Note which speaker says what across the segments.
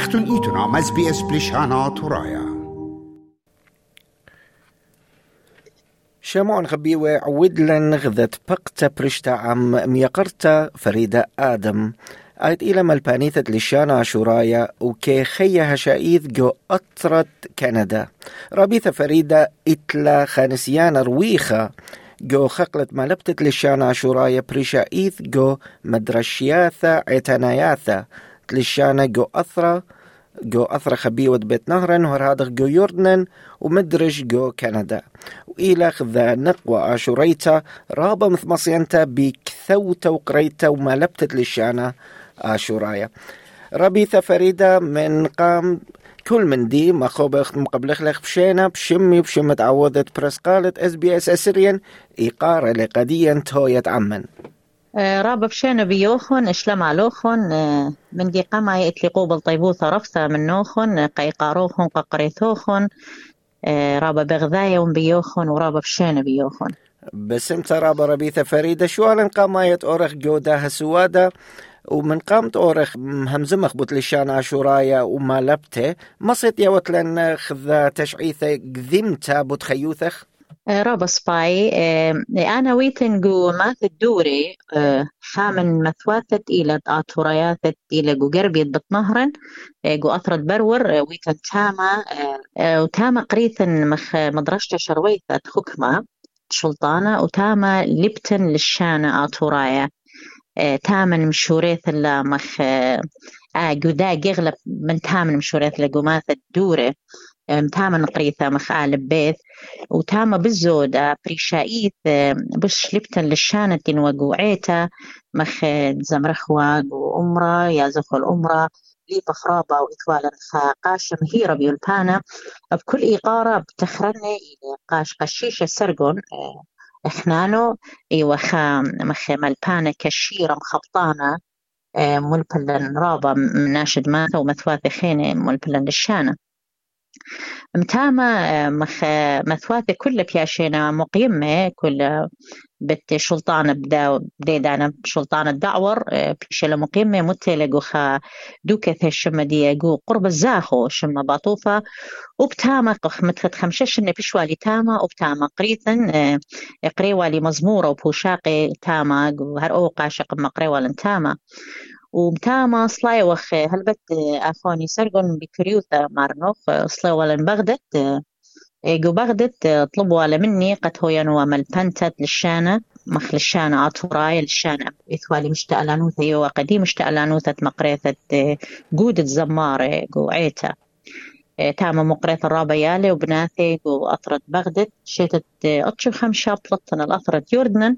Speaker 1: اختون ایتونا از بی اس بلیشانا تورایا
Speaker 2: شمعون خبيوة عودلن غذت بقتا برشتا عم ميقرتا فريدة آدم. آيت إلى ملبانيثة لشانا شورايا وكي خيها شايث جو أطرت كندا رابيثة فريدة إتلا خانسيانا رويخة جو خقلت ملبتت لشانا شورايا بريشايث جو مدرشياثا عتناياثا لشانا جو أثرة جو أثرة خبيوة بيت نهرن هذا جو يوردنن ومدرج جو كندا وإلى ذا نقوى آشوريتا رابا مث مصينتا بكثوتا وقريتا وما لبتت للشانة آشورايا ربيثة فريدة من قام كل من دي ما خوبخ مقبلخ لخ بشينا بشمي بشمت عوضت برس قالت اس بي اس اسريا إيقارة لقديا تويت عمن.
Speaker 3: آه، رابا بشينا بيوخن اشلم علوخن آه، من دي قما يتلقوا بالطيبوثة رفثة من نوخن قيقاروخن ققريثوخن آه، رابا بغذايا بيوخن ورابا بشينا بيوخن.
Speaker 2: بس انت رابا ربيثة فريدة شو على قاماية أورخ جودها سوادة ومن قامت أورخ همزمخ بوتلشان عاشورايا وما لبته مصيت يوتلن خذا تشعيثة قذمتا بوتخيوثخ
Speaker 3: آه، رابا سباي آه، أنا ويتن جو ماث الدوري خامن مثواثت إلى آتورياثت إلى جو قربيت بتنهرن جو أثرت برور ويتن تاما وتاما قريثن مخ مدرشة شرويثة حكمة سلطانة وتاما لبتن للشانة آتورايا تامن مشوريث مخ آه جودا جغلب من تامن مشوريث لقوماث الدورة تامن قريثة مخ آل بيث وتاما بالزودة بريشايث بش لبتن للشانة وقوعيتا مخ زمرخوا وأمرا يا زخو الأمرا لي بخرابة وإثوالا قاش مهيرة بيولبانا بكل إيقارة بتخرني قاش قشيشة سرقون إحنانو إيوة خام مخ ملبانة كشيرة مخبطانة ملبلن رابا مناشد ماثا ومثواثي خيني ملبلن للشانة. متاما مخ مثواثي كل بياشينا مقيمة كل بت شلطان بدا بديدانا شلطان الدعور بيشلا مقيمة متلقو خا دوكة الشمة دياقو قرب الزاخو شمة باطوفة. وبتاما متخت خمشة شنة بشوالي تاما وبتاما قريثن قريوالي مزمورة وبوشاقي تاما هر أوقا شق مقريوالن تاما ومتاما صلاي وخ هلبت أخوني سرقن بكريوثا مارنوخ صلاي ولن بغدت جو بغدت طلبوا مني قد هو ينوى ملبنتت للشانة. مخ للشانة عطوراي للشانة إثوالي مشتاق لانوثة يوا قديم مشتاق لانوثة مقريثة جودة زمارة جو عيتا تاما مقريث الرابيالي وبناثي جو أطرت بغدت شيتت أطشو خمشة بلطن الأطرت يوردنن.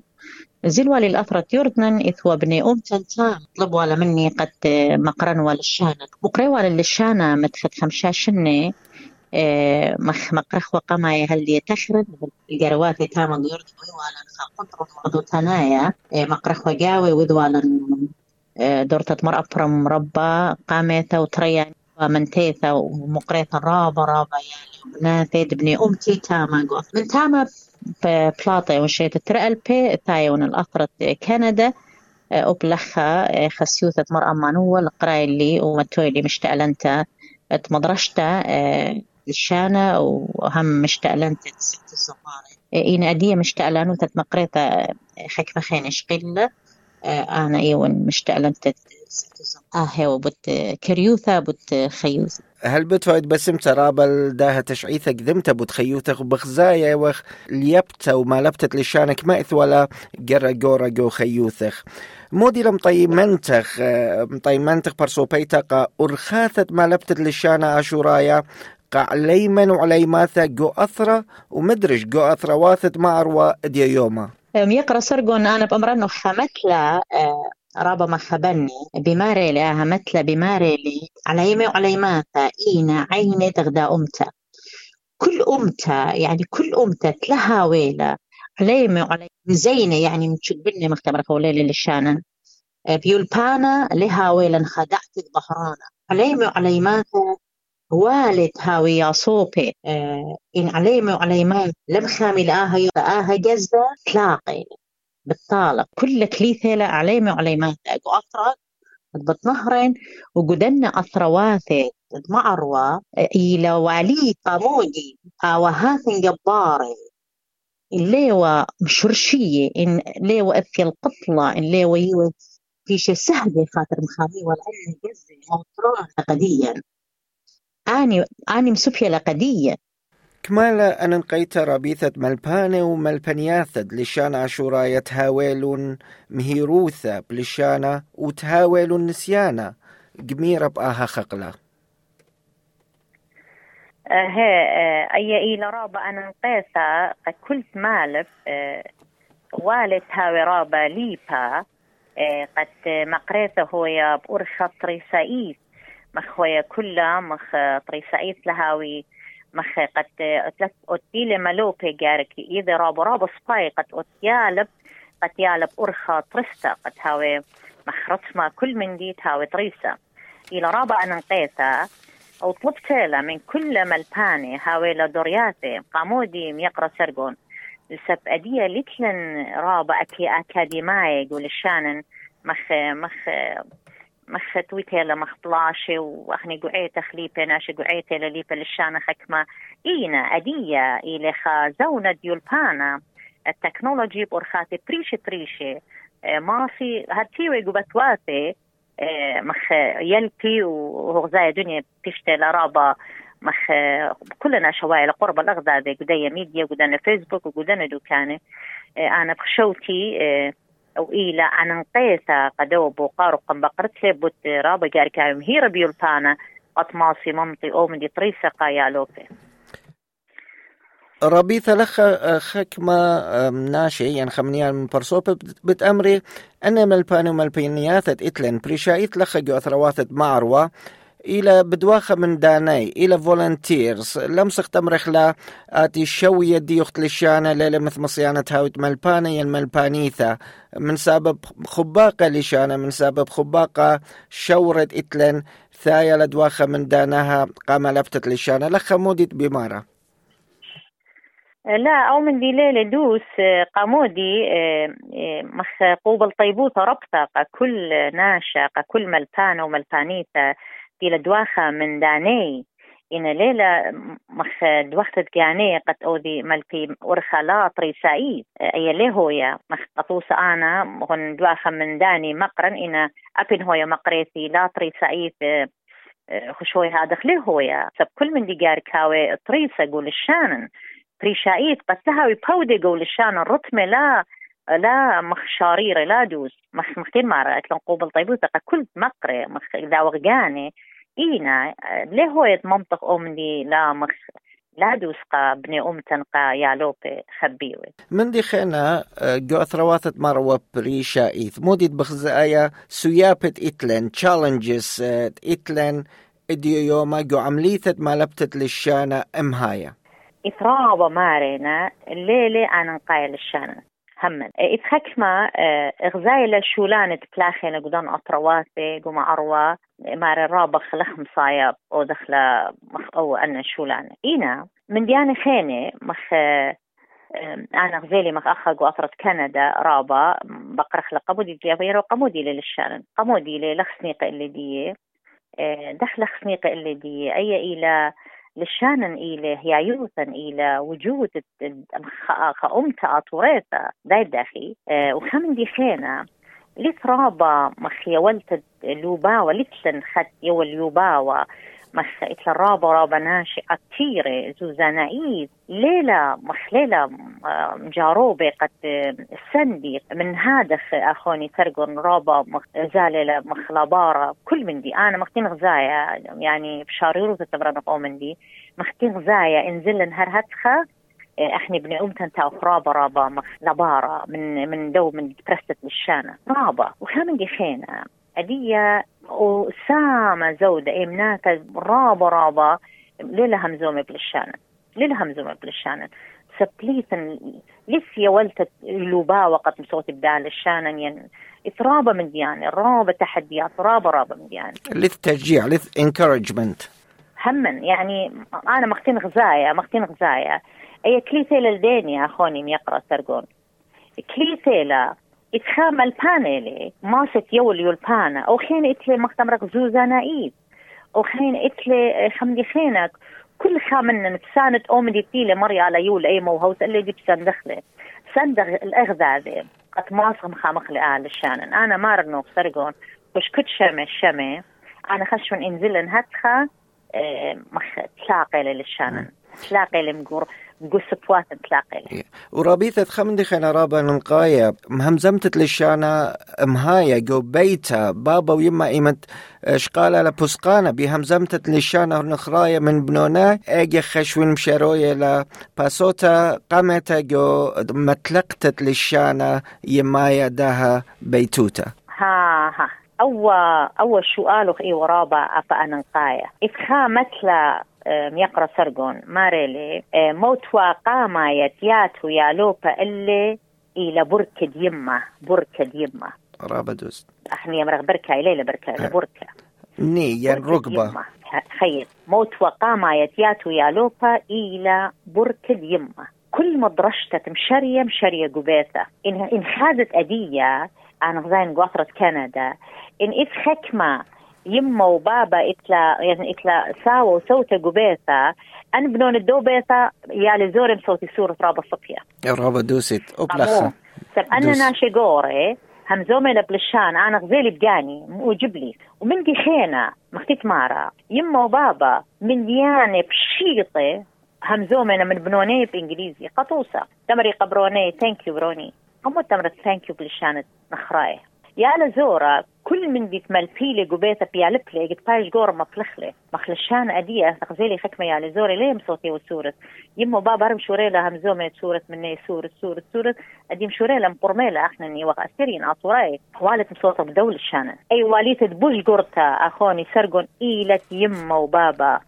Speaker 3: زلوالي الأثرت يوردنن إثوى بني أم تنتام طلبوا على مني قد مقرنوا للشانة مقريوا للشانة متخت خمشاشنة مخ مقرخ وقما هل تخرب الجروات تاما يرد ويوالا خاقنطر وضو تنايا. مقرخ وجاوي وذوالا دورتة مرأة برم ربا قاميثا وتريا ومنتيثا ومقريثا رابا رابا يعني. بناثي بني أمتي تاما قوث من تاما بلاطي وشيت ترقل بي ثايون الأثرت كندا وبلخا خسيوثة مرأة مانوة القراي اللي ومتوي اللي مشتألنتا مدرشتا الشانة وهم مشتألنت ست صفاري إين أدية مشتألانو تتمقريتا حكمة خينش قلة. أنا إيون مشتألنت آه هو بت كريوثا بت خيوثا
Speaker 2: هل بتفايد بسم ترابل داها تشعيثك ذمتا بتخيوثك وبخزايا وخ ليبتا وما لبتت لشانك مأث ولا جرى جورا جو خيوثك مودي لم طيمنتخ مطيمنتخ برسو بيتقا أرخاثت ما لبتت لشانا عاشورايا. قع ليمن وعليماثا جو أثرة ومدرج جو أثرة واثت معروة دي يوما.
Speaker 3: يقرأ سرقون أنا بأمرنو خمتلا رابا ما خبني بماري لها مثل بماري لي. عليمي وعليماتا إينا عيني تغدى أمتا. كل أمتا يعني كل أمتا لها ويلة. عليمي وعليمي زينة يعني متشبني مختبرة وليلة للشانا بيولبانا لها ويلة خدعت ظهرانا عليمي وعليماتا والد هاوي يا صوبي. آه إن عليمي وعليمات لم خامي لآها آها جزة تلاقي بالطالق كل كليثة لا عليمي وعليمات أقو أطرق بتنهرن وقدنا أثرواثي معروة إلى والي قامودي آوهاثن جباري اللي هو مشرشية. إن ليو أثي القطلة إن ليو يو في شي سهلة خاطر مخامي والعلم جزي موترون قديا. أني أني مسوفيا لقديا.
Speaker 2: كمالا أن انقيت ربيثة ملبانة وملبانياثد لشان عشوراية تهاويل مهيروثة بلشانة وتهاويل نسيانة قميرة بآها خقلة.
Speaker 3: آه، هي آه، أي إلى رابا أنا نقيسة كل مالف آه، والد هاوي رابا ليبا قد مقريته هو يا بأرخة طريسايس مخ هو كلها مخ طريسايس لهاوي مخ قد أتيل ملوبي جارك. إذا راب راب سباي قد أتيالب قد يالب أرخا ترستا قد هاوي مخ رسمة كل من دي هاوي طريسة إلى رابا أنا نقيسة أو طلبت له من كل ملباني هاوي لدورياتي. قامودي ميقرأ سرقون. لسب أدية لتلن رابا أكي يقول الشانن. مخ مخ مخ تويتيلا مخ بلاشي وأخني قعيت خليبة ناشي قعيت لليبة للشانة خكمة إينا أدية إلي خا زونة ديولبانا. التكنولوجي بورخاتي بريشي بريشي آه، ما في هاتيوي قبتواتي آه، مخ يلبي وغزايا دنيا تشتي لرابا. مخ كلنا شوائل قرب الأغذاء قدية ميديا قدنا فيسبوك وقدنا دوكاني. آه، أنا بخشوتي أو إلى أن نقيسا قدو بوقارو قم بقرتي بوت رابا جاري كايم. هيرا بيولتانا قطماسي ممطي أو من طريسة قايا لوفي.
Speaker 2: ربيثة لخ خكمة ناشي يعني خمنيان من برسوب. بتأمري أن ملباني وملبينياثت إتلن بريشايت لخ جو أثرواتت معروة. إلى بدواخة من داني إلى فولنتيرز. لمسخ تمرخ لا آتي شوية دي يخت لشانة ليلة مثل مصيانة هاوت ملبانة ين ملبانيثة من سبب خباقة لشانة من سبب خباقة شورة إتلن. ثايا لدواخة من دانها قام لبتت لشانة. لخ مودت بمارة
Speaker 3: لا أو من دي ليلة دوس قامودي مخ قوبل طيبوثة ربطة كل ناشا كل ملبانة وملبانيثة إلى دواخة من داني. إن ليلة مخ دوختت جاني قد أودي ملتي ورخة لا طريسائي أي ليه هويا مخ قطوس أنا هن دواخة من داني مقرن. إن أبن هويا مقريتي لا طريسائي خشوي هذا خليه هويا سب كل من دي جار كاوي طريسة قول الشانن. طريشائيت قد تهاوي بودي قول الشانن. رتمة لا لا مخ شاريرة لا دوس. مخ مختين مارا. أتلون قوبل طيبوتة كل مقري. مخ إذا وغاني إينا ليه هو منطق أمني لا مخ لا دوسقا بني أم تنقا يالوبي خبيوي؟
Speaker 2: من دي خينا جو أثرواتت مروة بريشا إيث موديت بخزايا سيابت إتلن تشالنجز إتلن إديو يوما جو عمليثت ما لبتت للشانة أمهايا
Speaker 3: إثرابة مارينا الليلة أنا نقايل الشانة. همن إتخكما إغزايلة شولانة بلاخينا قدان أطرواتي قوما أروى مار الرابخ لخم صايب أو دخلة مخ أو أنا شولانة إينا من ديانة خيني مخ أنا غزيلي مخ أخذ وأطرت كندا رابا بقرخ لقبودي جابيرو قمودي للشان قمودي للخسنيقة اللي دي دخل خسنيقة اللي دي أي إلى لشانا إلى هيايوثا إلى وجود خأمتا أطوريتا داي داخي أه وخمن دي خينا لترابا مخي ولت لوباوا لتلن خد يو اليوباوا مخ إتلا رابا رابا ناشي أكتيري زوزانايد ليلة مخ ليلة مجاروبة قد سندي. من هذا أخوني ترقن رابا مخ زالة مخ لابارة كل من دي. أنا مختين غزايا يعني بشاريرو تتبرنا من دي. مختين غزايا انزل نهار هتخا إحنا بني امتن تا رابا رابا لبارة من من دو من برستت للشانة. رابا. وكان دي خينا أدية وسامة زودة إمناك رابا رابا ليلة همزومة بلشانة ليلة همزومة بلشانة سبليثن ليس يا ولت لوبا وقت صوت بدال الشانن ين إثرابة من ديانة رابة تحديات رابة رابة من ديانة.
Speaker 2: لث تشجيع لث انكورجمنت
Speaker 3: همن يعني أنا مختين غزايا مختين غزايا أي كليثة للديني أخوني ميقرأ سرقون كليثة إتخام البانيلي ماست يول يولبانا أو خين إتلي مختمرك زوزا نايف أو خين إتلي خمدي خينك. كل خامن نتساند اومدي تيلي مري على يول اي مو هوس اللي جيب سندخلي سندغ الأغذاذي. قد ماصغ مخامخ لآل الشانن. أنا مارنو سرقون وش كت شمي شمي. أنا خشون إنزلن هتخا آه مخ تلاقي للشانن. تلاقي لمقور. قصة تلاقي
Speaker 2: ورابيثة خمدي خنا رابا نقايا مهمزمتت للشانا مهايا جو بيتا بابا ويما إيمت شقالة لبسقانا بهمزمتت للشانا نخرايا من بنونا. أجي خشوين مشارويا لباسوتا قامتا جو متلقتت للشانا يمايا داها بيتوتا.
Speaker 3: ها ها. أول أول سؤال إي ورابا أفا نقايا إفخا مثل يقرأ سرقون. ماريلي موتوا قاما يتياتو يا لوبا اللي إلى بركة يمة بركة يمة
Speaker 2: رابا دوست.
Speaker 3: إحنا يمرغ بركة إلى بركة بركة.
Speaker 2: ني يعني ركبة
Speaker 3: خير. موت وقاما يتياتو يا لوبا إلى بركة يمة كل مدرشتة مشرية مشرية قبيثة. إن إن خازت أدية أنا غزاين قوطرة كندا. إن إذ حكمة يما وبابا إتلا يعني إتلا ساوى وسوتا قبيثة. أن بنون الدوبيثة يا لزورم صوتي سورة رابا صفية.
Speaker 2: رابا دوست أبلخة
Speaker 3: سب أنا ناشي قوري هم زومي بلشان أنا غزيلي بقاني وجب لي. ومن دي خينا مختيت مارا. يما وبابا من بشيطي هم زومنا من بنوني بإنجليزي. قطوسة. تمري قبروني ثانك يو بروني. هم تمرت ثانك يو بلشان نخراي. يا لزورا كل من دي تملفيلي قبيثة بيالبلي قد بايش قور مفلخلي. مخلشان أدية تغزيلي حكمة يا لزوري ليه مصوتي وسورة يمو بابا رم شوريلا همزومة سورة مني سورة سورة سورة أديم شوريلا مقرميلا أخنني وقع سيرين أطوراي. والت مصوتة بدول الشانة أي واليت بوش قرتا أخوني سرقون إيلت يمو وبابا.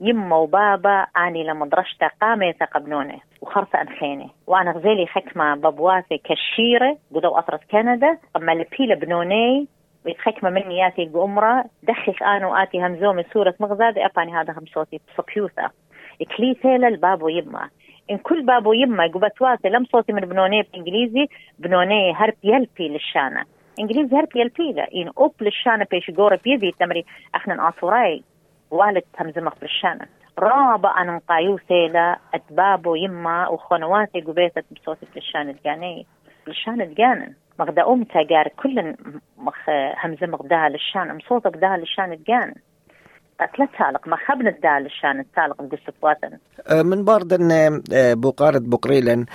Speaker 3: يما وبابا أني لما درشت قامي قبنوني وخرص أنخيني وأنا غزيلي حكمة بابواتي كشيرة قدو أطرت كندا. أما لبيلة بنوني ويتحكمة مني ياتي قمرة دخش أنا وآتي همزومي سورة مغزادة أباني هذا هم صوتي بسكيوثة كليتيلا البابو يما. إن كل بابو يما قبت واتي لم صوتي من بنوني بإنجليزي بنوني هرب يلبي للشانة. إنجليزي هرب يلبي له إن أوب للشانة بيش قورة بيدي تمري. أخنا آصوراي. والد همزمخ بالشانة. رابع أن قايوثيلا أتبابو يما وخنواتي قبيتت بصوتي بالشانة الجاني. بالشانة الجانن مغدا أمتا قار كل مخ همزة مغداها للشان مصوتك داها للشان الجان لا تالق ما خبنا الدال بقصة وطن.
Speaker 2: من باردن بقارة بقريلن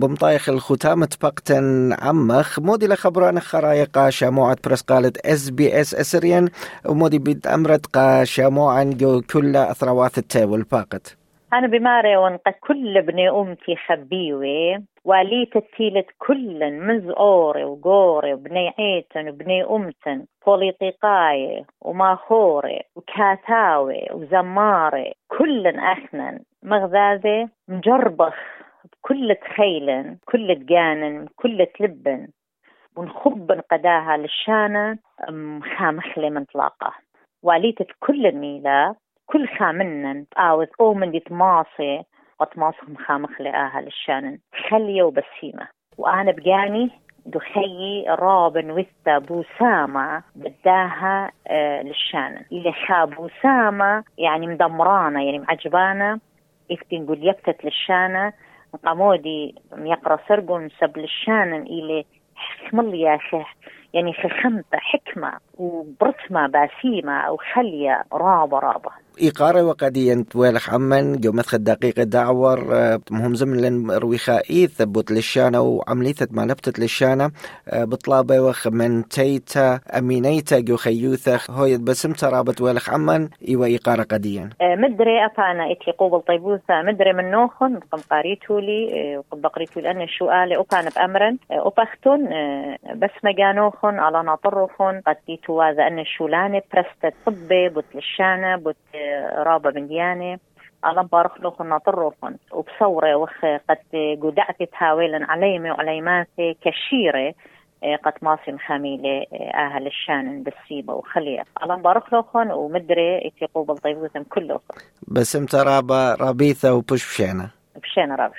Speaker 2: بمطايخ الختامة بقتن عمخ مودي لخبران خرايقا شاموعة برسقالة إس بي إس إسريان ومودي بيد أمرت قا شاموعا كل اثروات التاول والباقت
Speaker 3: أنا بماري ونقى كل بني أمتي خبيوي والي تتيلة كل مزعوري وقوري وبني عيتن وبني أمتن بوليطيقاي وماخوري وكاتاوي وزماري كل أخنن مغذاذي مجربخ بكل تخيلن كل تقانن كل تلبن ونخب قداها للشانة خامخلي من طلاقة واليتة كل الميلة كل خامنن آوز أو من دي تماصي وتماصهم خامخ لآها للشانن. خليه وبسيمة وأنا بقاني دخي رابن وثا بوسامة بداها آه للشانن. اللي خا بوسامة يعني مدمرانة يعني معجبانة. إفتي نقول يكتت للشانة. قامودي يقرا سرقون سب للشانن. إلي حكم يا أخي يعني خخمت حكمة وبرتمة باسيمة أو خلية رابة رابة.
Speaker 2: إيقارة وقديا توالح عمن جو مثل دقيقة دعور مهم زمن رويخائي ثبت للشانة وعملية ما لبتت للشانة بطلابة وخ من تيتا أمينيتا جو خيوثة هوي بسم ترابط والخ عمن إيوا إيقارة قديا
Speaker 3: مدري أفانا إتلي قوبل طيبوثة مدري من نوخن قم قاريتو لي وقد بقريتو لأن الشؤال أوكان بأمرن أوبختن بس مجانوخن على ناطرخن قد ديتو هذا أن الشولانة برست طبي بوت للشانة بوت رابا من ديانة ألم بارخ لكم ناطركم وبصورة وخ قد قدعت تهاويلا عليمي وعليماتي كشيرة قد ماصي خميلة أهل الشان بالسيبة وخلية. ألم بارخ لكم ومدري اتقوا بالطيبوثم كلكم
Speaker 2: بس امت رابا رابيثة وبش بشينا
Speaker 3: بشينا رابا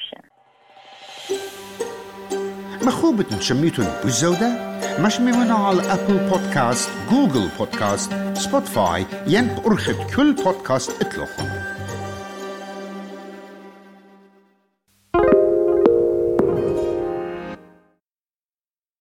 Speaker 3: بشينا
Speaker 1: مخوبة تشميتون بالزودة مش ممنوع على أبل بودكاست جوجل بودكاست سبوتفاي ينب أرخد كل بودكاست اتلوخن